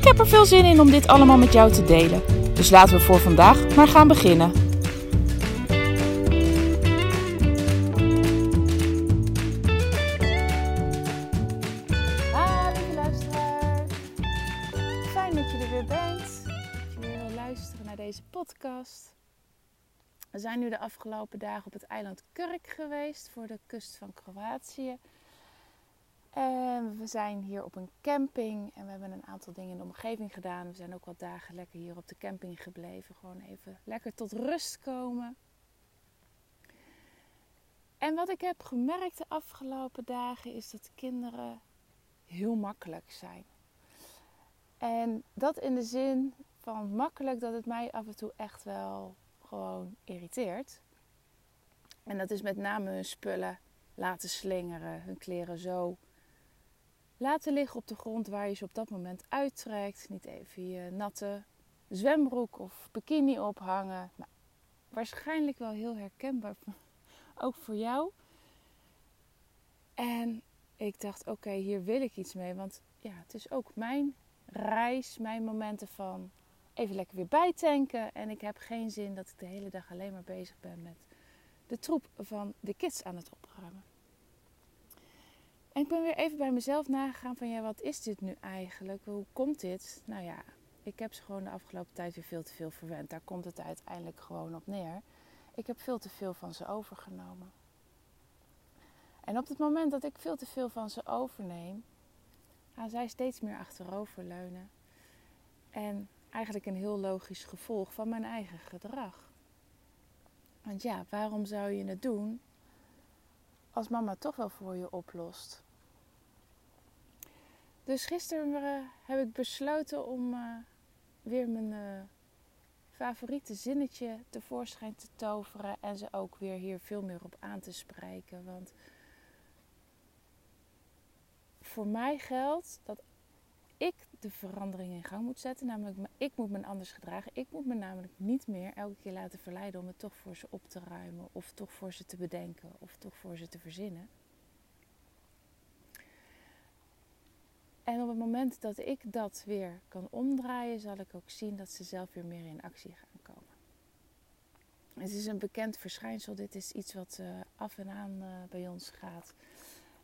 Ik heb er veel zin in om dit allemaal met jou te delen. Dus laten we voor vandaag maar gaan beginnen. Lieve. Fijn dat je er weer bent. Dat je weer wil luisteren naar deze podcast. We zijn nu de afgelopen dagen op het eiland Kurk geweest voor de kust van Kroatië. En we zijn hier op een camping en we hebben een aantal dingen in de omgeving gedaan. We zijn ook wat dagen lekker hier op de camping gebleven. Gewoon even lekker tot rust komen. En wat ik heb gemerkt de afgelopen dagen is dat kinderen heel makkelijk zijn. En dat in de zin van makkelijk dat het mij af en toe echt wel gewoon irriteert. En dat is met name hun spullen laten slingeren, hun kleren zo laten liggen op de grond waar je ze op dat moment uittrekt. Niet even je natte zwembroek of bikini ophangen. Maar waarschijnlijk wel heel herkenbaar, ook voor jou. En ik dacht, oké, hier wil ik iets mee. Want ja, het is ook mijn reis, mijn momenten van even lekker weer bijtanken. En ik heb geen zin dat ik de hele dag alleen maar bezig ben met de troep van de kids aan het opruimen. Ik ben weer even bij mezelf nagegaan van ja, wat is dit nu eigenlijk? Hoe komt dit? Nou ja, ik heb ze gewoon de afgelopen tijd weer veel te veel verwend. Daar komt het uiteindelijk gewoon op neer. Ik heb veel te veel van ze overgenomen. En op het moment dat ik veel te veel van ze overneem, gaan zij steeds meer achteroverleunen. En eigenlijk een heel logisch gevolg van mijn eigen gedrag. Want ja, waarom zou je het doen als mama toch wel voor je oplost? Dus gisteren uh, heb ik besloten om uh, weer mijn uh, favoriete zinnetje tevoorschijn te toveren en ze ook weer hier veel meer op aan te spreken. Want voor mij geldt dat ik de verandering in gang moet zetten. Namelijk, ik moet me anders gedragen. Ik moet me namelijk niet meer elke keer laten verleiden om het toch voor ze op te ruimen. Of toch voor ze te bedenken. Of toch voor ze te verzinnen. En op het moment dat ik dat weer kan omdraaien, zal ik ook zien dat ze zelf weer meer in actie gaan komen. Het is een bekend verschijnsel. Dit is iets wat uh, af en aan uh, bij ons gaat.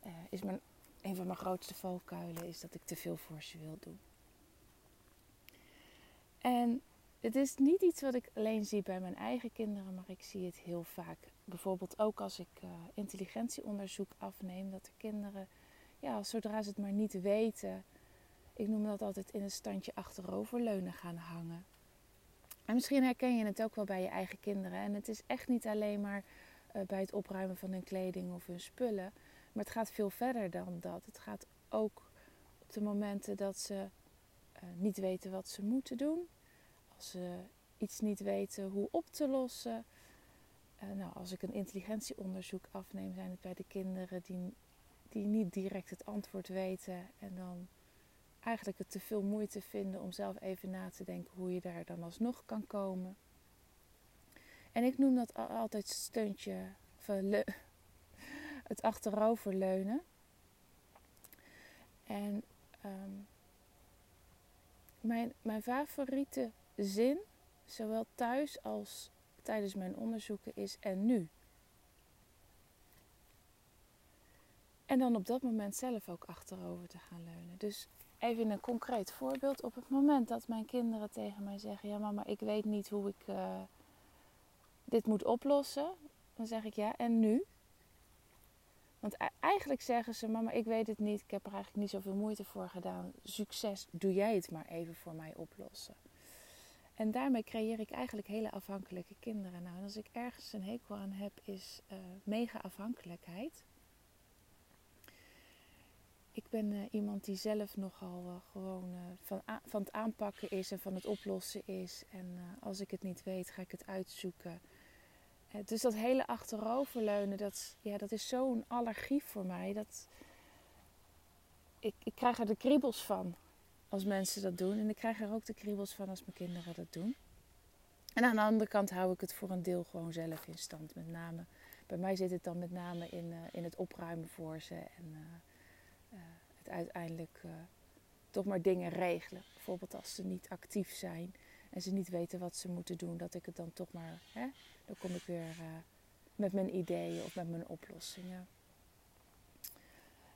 Uh, is mijn, een van mijn grootste valkuilen is dat ik te veel voor ze wil doen. En het is niet iets wat ik alleen zie bij mijn eigen kinderen, maar ik zie het heel vaak. Bijvoorbeeld ook als ik intelligentieonderzoek afneem, dat de kinderen ja, zodra ze het maar niet weten, ik noem dat altijd in een standje achteroverleunen gaan hangen. En misschien herken je het ook wel bij je eigen kinderen. En het is echt niet alleen maar uh, bij het opruimen van hun kleding of hun spullen. Maar het gaat veel verder dan dat. Het gaat ook op de momenten dat ze uh, niet weten wat ze moeten doen. Als ze iets niet weten hoe op te lossen. Uh, nou, als ik een intelligentieonderzoek afneem, zijn het bij de kinderen die die niet direct het antwoord weten en dan eigenlijk het te veel moeite vinden om zelf even na te denken hoe je daar dan alsnog kan komen. En ik noem dat altijd steuntje, het achteroverleunen. En um, mijn, mijn favoriete zin, zowel thuis als tijdens mijn onderzoeken, is en nu. En dan op dat moment zelf ook achterover te gaan leunen. Dus even een concreet voorbeeld. Op het moment dat mijn kinderen tegen mij zeggen: Ja, mama, ik weet niet hoe ik uh, dit moet oplossen. Dan zeg ik ja, en nu? Want eigenlijk zeggen ze: Mama, ik weet het niet. Ik heb er eigenlijk niet zoveel moeite voor gedaan. Succes, doe jij het maar even voor mij oplossen. En daarmee creëer ik eigenlijk hele afhankelijke kinderen. Nou, en als ik ergens een hekel aan heb, is uh, mega afhankelijkheid. Ik ben uh, iemand die zelf nogal uh, gewoon uh, van, van het aanpakken is en van het oplossen is. En als ik het niet weet, ga ik het uitzoeken. dus dat hele achteroverleunen, dat, ja, dat is zo'n allergie voor mij. Dat, ik, ik krijg er de kriebels van als mensen dat doen. En ik krijg er ook de kriebels van als mijn kinderen dat doen. En aan de andere kant hou ik het voor een deel gewoon zelf in stand. Met name, bij mij zit het dan met name in, in het opruimen voor ze. En uiteindelijk uh, toch maar dingen regelen. Bijvoorbeeld als ze niet actief zijn en ze niet weten wat ze moeten doen, dat ik het dan toch maar, hè, dan kom ik weer uh, met mijn ideeën of met mijn oplossingen.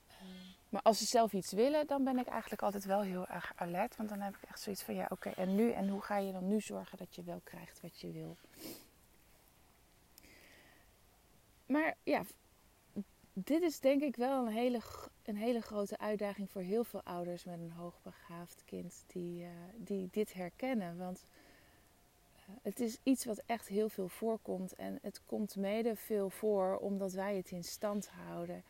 Uh, maar als ze zelf iets willen, dan ben ik eigenlijk altijd wel heel erg alert. Want dan heb ik echt zoiets van, ja oké, en nu? En hoe ga je dan nu zorgen dat je wel krijgt wat je wil? Maar ja, dit is denk ik wel een hele, een hele grote uitdaging voor heel veel ouders met een hoogbegaafd kind die, uh, die dit herkennen. Want uh, het is iets wat echt heel veel voorkomt en het komt mede veel voor omdat wij het in stand houden.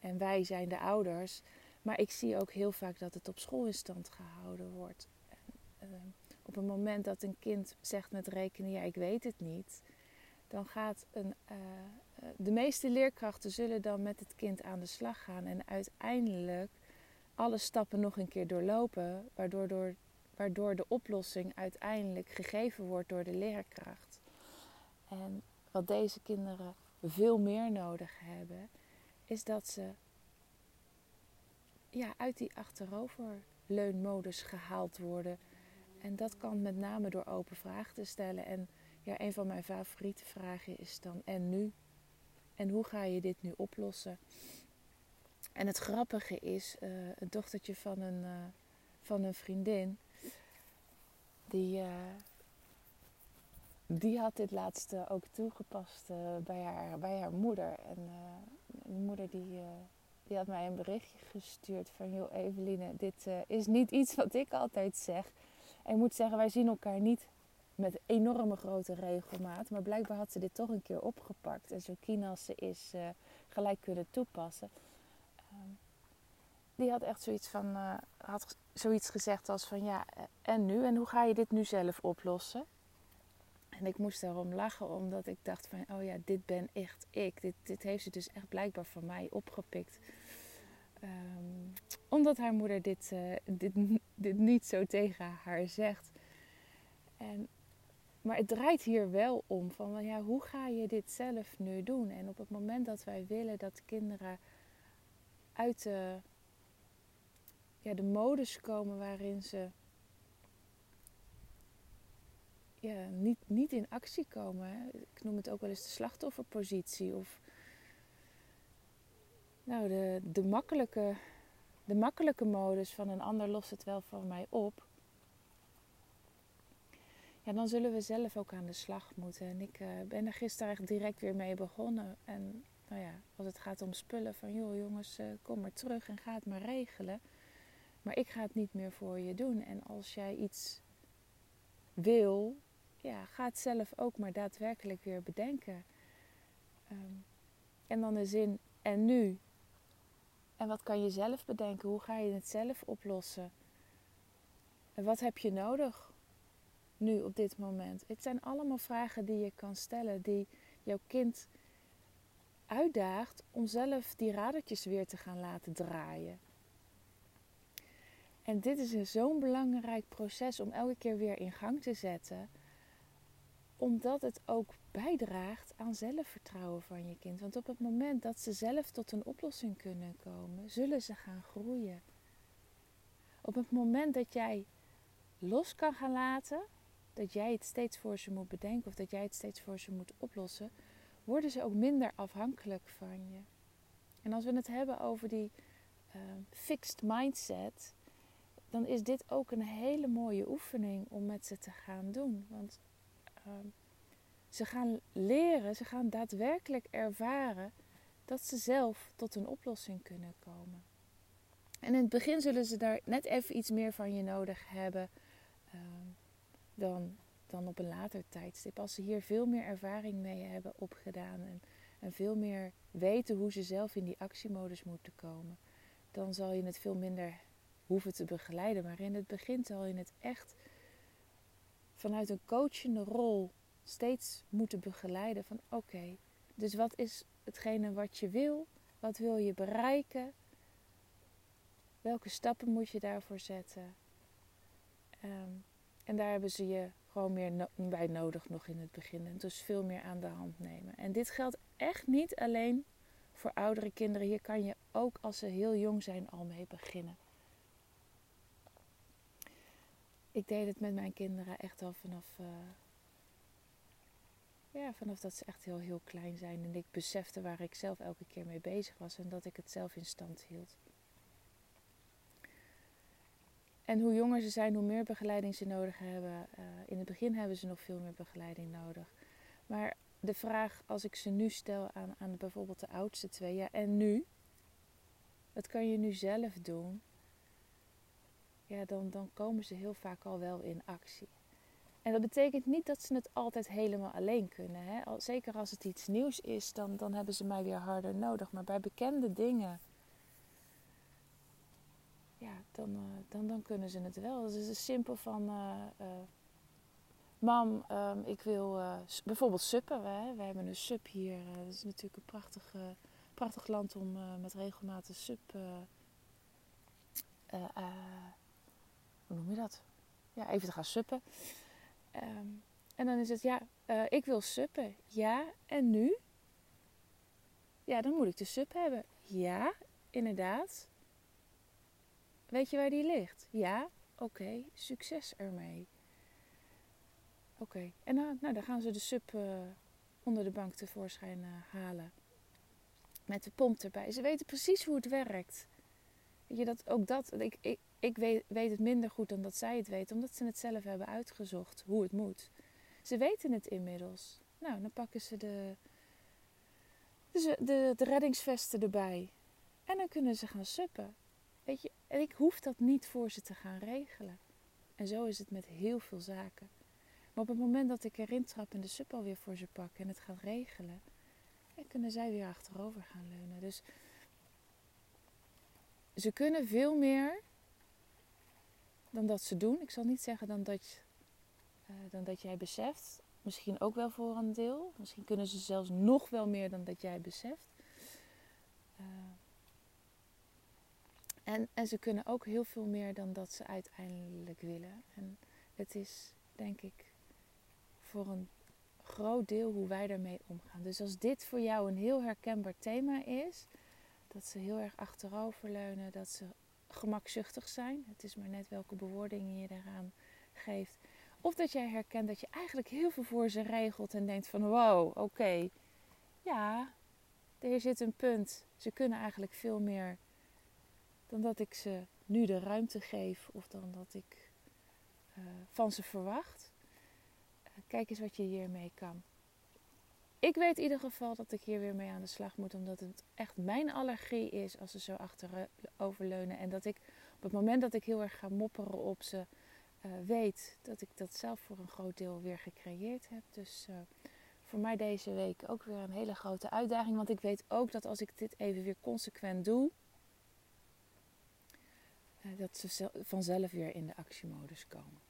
En wij zijn de ouders. Maar ik zie ook heel vaak dat het op school in stand gehouden wordt. En, uh, op het moment dat een kind zegt met rekenen, ja ik weet het niet, dan gaat een, eh, de meeste leerkrachten zullen dan met het kind aan de slag gaan en uiteindelijk alle stappen nog een keer doorlopen, waardoor, door, waardoor de oplossing uiteindelijk gegeven wordt door de leerkracht. En wat deze kinderen veel meer nodig hebben, is dat ze ja, uit die achteroverleunmodus gehaald worden. En dat kan met name door open vragen te stellen. En ja, een van mijn favoriete vragen is dan: en nu? En hoe ga je dit nu oplossen? En het grappige is, uh, een dochtertje van een, uh, van een vriendin, die, uh, die had dit laatste ook toegepast bij, haar, bij haar moeder. En mijn moeder die, die had mij een berichtje gestuurd van, joh Eveline, dit is niet iets wat ik altijd zeg. En ik moet zeggen, wij zien elkaar niet met enorme grote regelmaat. Maar blijkbaar had ze dit toch een keer opgepakt. En zo als ze is, uh, gelijk kunnen toepassen. Uh, die had echt zoiets van, uh, had zoiets gezegd als van ja, eh, en nu? En hoe ga je dit nu zelf oplossen? En ik moest daarom lachen, omdat ik dacht van, oh ja, dit ben echt ik. Dit, dit heeft ze dus echt blijkbaar van mij opgepikt. Um, omdat haar moeder dit, dit, dit niet zo tegen haar zegt. En maar het draait hier wel om van ja, hoe ga je dit zelf nu doen? En op het moment dat wij willen dat kinderen uit de, ja, de modus komen waarin ze ja, niet, niet in actie komen. Ik noem het ook wel eens de slachtofferpositie. Of nou, de, de, makkelijke, de makkelijke modus van een ander lost het wel voor mij op ja, dan zullen we zelf ook aan de slag moeten. En ik uh, ben er gisteren echt direct weer mee begonnen. En nou ja, als het gaat om spullen, van joh jongens, uh, kom maar terug en ga het maar regelen. Maar ik ga het niet meer voor je doen. En als jij iets wil, ja, ga het zelf ook maar daadwerkelijk weer bedenken. Um, en dan de zin, en nu? En wat kan je zelf bedenken? Hoe ga je het zelf oplossen? En wat heb je nodig nu op dit moment? Het zijn allemaal vragen die je kan stellen, die jouw kind uitdaagt om zelf die radertjes weer te gaan laten draaien. En dit is zo'n belangrijk proces om elke keer weer in gang te zetten, omdat het ook bijdraagt aan zelfvertrouwen van je kind. Want op het moment dat ze zelf tot een oplossing kunnen komen, zullen ze gaan groeien. Op het moment dat jij los kan gaan laten, dat jij het steeds voor ze moet bedenken of dat jij het steeds voor ze moet oplossen, worden ze ook minder afhankelijk van je. En als we het hebben over die uh, fixed mindset, dan is dit ook een hele mooie oefening om met ze te gaan doen. Want uh, ze gaan leren, ze gaan daadwerkelijk ervaren dat ze zelf tot een oplossing kunnen komen. En in het begin zullen ze daar net even iets meer van je nodig hebben. Uh, dan, dan op een later tijdstip. Als ze hier veel meer ervaring mee hebben opgedaan en, en veel meer weten hoe ze zelf in die actiemodus moeten komen, dan zal je het veel minder hoeven te begeleiden. Maar in het begin zal je het echt vanuit een coachende rol steeds moeten begeleiden. Van oké, dus wat is hetgene wat je wil? Wat wil je bereiken? Welke stappen moet je daarvoor zetten? Ehm, en daar hebben ze je gewoon meer bij nodig nog in het begin. Dus veel meer aan de hand nemen. En dit geldt echt niet alleen voor oudere kinderen. Hier kan je ook als ze heel jong zijn al mee beginnen. Ik deed het met mijn kinderen echt al vanaf, uh, ja, vanaf dat ze echt heel, heel klein zijn. En ik besefte waar ik zelf elke keer mee bezig was en dat ik het zelf in stand hield. En hoe jonger ze zijn, hoe meer begeleiding ze nodig hebben. Uh, in het begin hebben ze nog veel meer begeleiding nodig. Maar de vraag, als ik ze nu stel aan, aan bijvoorbeeld de oudste twee, ja, en nu? Wat kan je nu zelf doen? Ja, dan, dan komen ze heel vaak al wel in actie. En dat betekent niet dat ze het altijd helemaal alleen kunnen. Hè? Zeker als het iets nieuws is, dan, dan hebben ze mij weer harder nodig. Maar bij bekende dingen ja, dan, uh, dan, dan kunnen ze het wel. Dus het is simpel van, uh, uh, mam, um, ik wil bijvoorbeeld suppen. We hebben een sup hier. dat is natuurlijk een prachtig, prachtig land om met regelmatig sup... hoe noem je dat? Ja, even te gaan suppen. Um, en dan is het, ja, ik wil suppen. Ja, en nu? Ja, dan moet ik de sup hebben. Ja, inderdaad. Weet je waar die ligt? Ja? Oké, succes ermee. Oké, en nou, nou, dan gaan ze de sub uh, onder de bank tevoorschijn uh, halen. Met de pomp erbij. Ze weten precies hoe het werkt. Weet je, dat, ook dat, ik, ik, ik weet, weet het minder goed dan dat zij het weten, omdat ze het zelf hebben uitgezocht hoe het moet. Ze weten het inmiddels. Nou, dan pakken ze de, de, de, de reddingsvesten erbij. En dan kunnen ze gaan suppen. Weet je, en ik hoef dat niet voor ze te gaan regelen. En zo is het met heel veel zaken. Maar op het moment dat ik erin trap en de sub alweer voor ze pak en het gaat regelen, dan kunnen zij weer achterover gaan leunen. Dus ze kunnen veel meer dan dat ze doen. Ik zal niet zeggen dan dat, uh, dan dat jij beseft. Misschien ook wel voor een deel. Misschien kunnen ze zelfs nog wel meer dan dat jij beseft. Uh, en, en ze kunnen ook heel veel meer dan dat ze uiteindelijk willen. En het is, denk ik, voor een groot deel hoe wij daarmee omgaan. Dus als dit voor jou een heel herkenbaar thema is, dat ze heel erg achteroverleunen, dat ze gemakzuchtig zijn. Het is maar net welke bewoordingen je daaraan geeft. Of dat jij herkent dat je eigenlijk heel veel voor ze regelt en denkt van wow, oké, ja, er zit een punt. Ze kunnen eigenlijk veel meer dan dat ik ze nu de ruimte geef of dan dat ik uh, van ze verwacht. Uh, kijk eens wat je hiermee kan. Ik weet in ieder geval dat ik hier weer mee aan de slag moet, omdat het echt mijn allergie is als ze zo achteroverleunen. En dat ik op het moment dat ik heel erg ga mopperen op ze, weet dat ik dat zelf voor een groot deel weer gecreëerd heb. Dus voor mij deze week ook weer een hele grote uitdaging. Want ik weet ook dat als ik dit even weer consequent doe, eh, dat ze vanzelf weer in de actiemodus komen.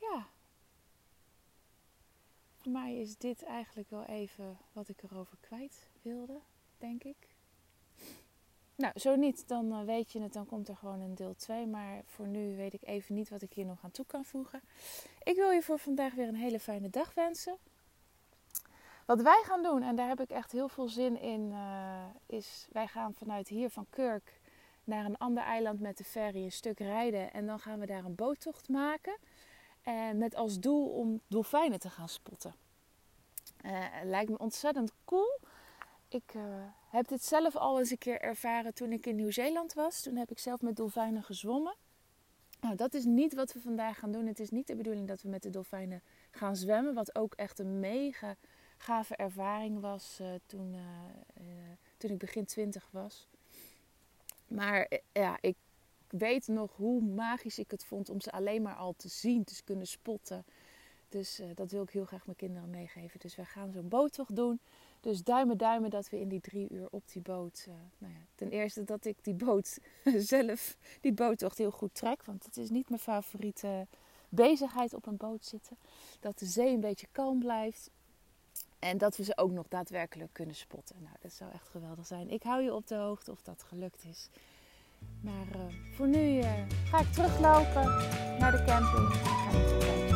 Ja, voor mij is dit eigenlijk wel even wat ik erover kwijt wilde, denk ik. Nou, zo niet, dan eh, weet je het, dan komt er gewoon een deel 2. Maar voor nu weet ik even niet wat ik hier nog aan toe kan voegen. Ik wil je voor vandaag weer een hele fijne dag wensen. Wat wij gaan doen, en daar heb ik echt heel veel zin in, uh, is wij gaan vanuit hier van Kurk naar een ander eiland met de ferry een stuk rijden. En dan gaan we daar een boottocht maken. En met als doel om dolfijnen te gaan spotten. Uh, lijkt me ontzettend cool. Ik heb dit zelf al eens een keer ervaren toen ik in Nieuw-Zeeland was. Toen heb ik zelf met dolfijnen gezwommen. Nou, dat is niet wat we vandaag gaan doen. Het is niet de bedoeling dat we met de dolfijnen gaan zwemmen. Wat ook echt een mega gave ervaring was uh, toen, uh, uh, toen ik begin twintig was. Maar ja, ik weet nog hoe magisch ik het vond om ze alleen maar al te zien, te kunnen spotten. Dus dat wil ik heel graag mijn kinderen meegeven. Dus we gaan zo'n boottocht doen. Dus duimen, duimen dat we in die drie uur op die boot. Nou ja, ten eerste dat ik die boot zelf, die boottocht heel goed trek. Want het is niet mijn favoriete bezigheid op een boot zitten. Dat de zee een beetje kalm blijft. En dat we ze ook nog daadwerkelijk kunnen spotten. Nou, dat zou echt geweldig zijn. Ik hou je op de hoogte of dat gelukt is. Maar uh, voor nu uh, ga ik teruglopen naar de camping.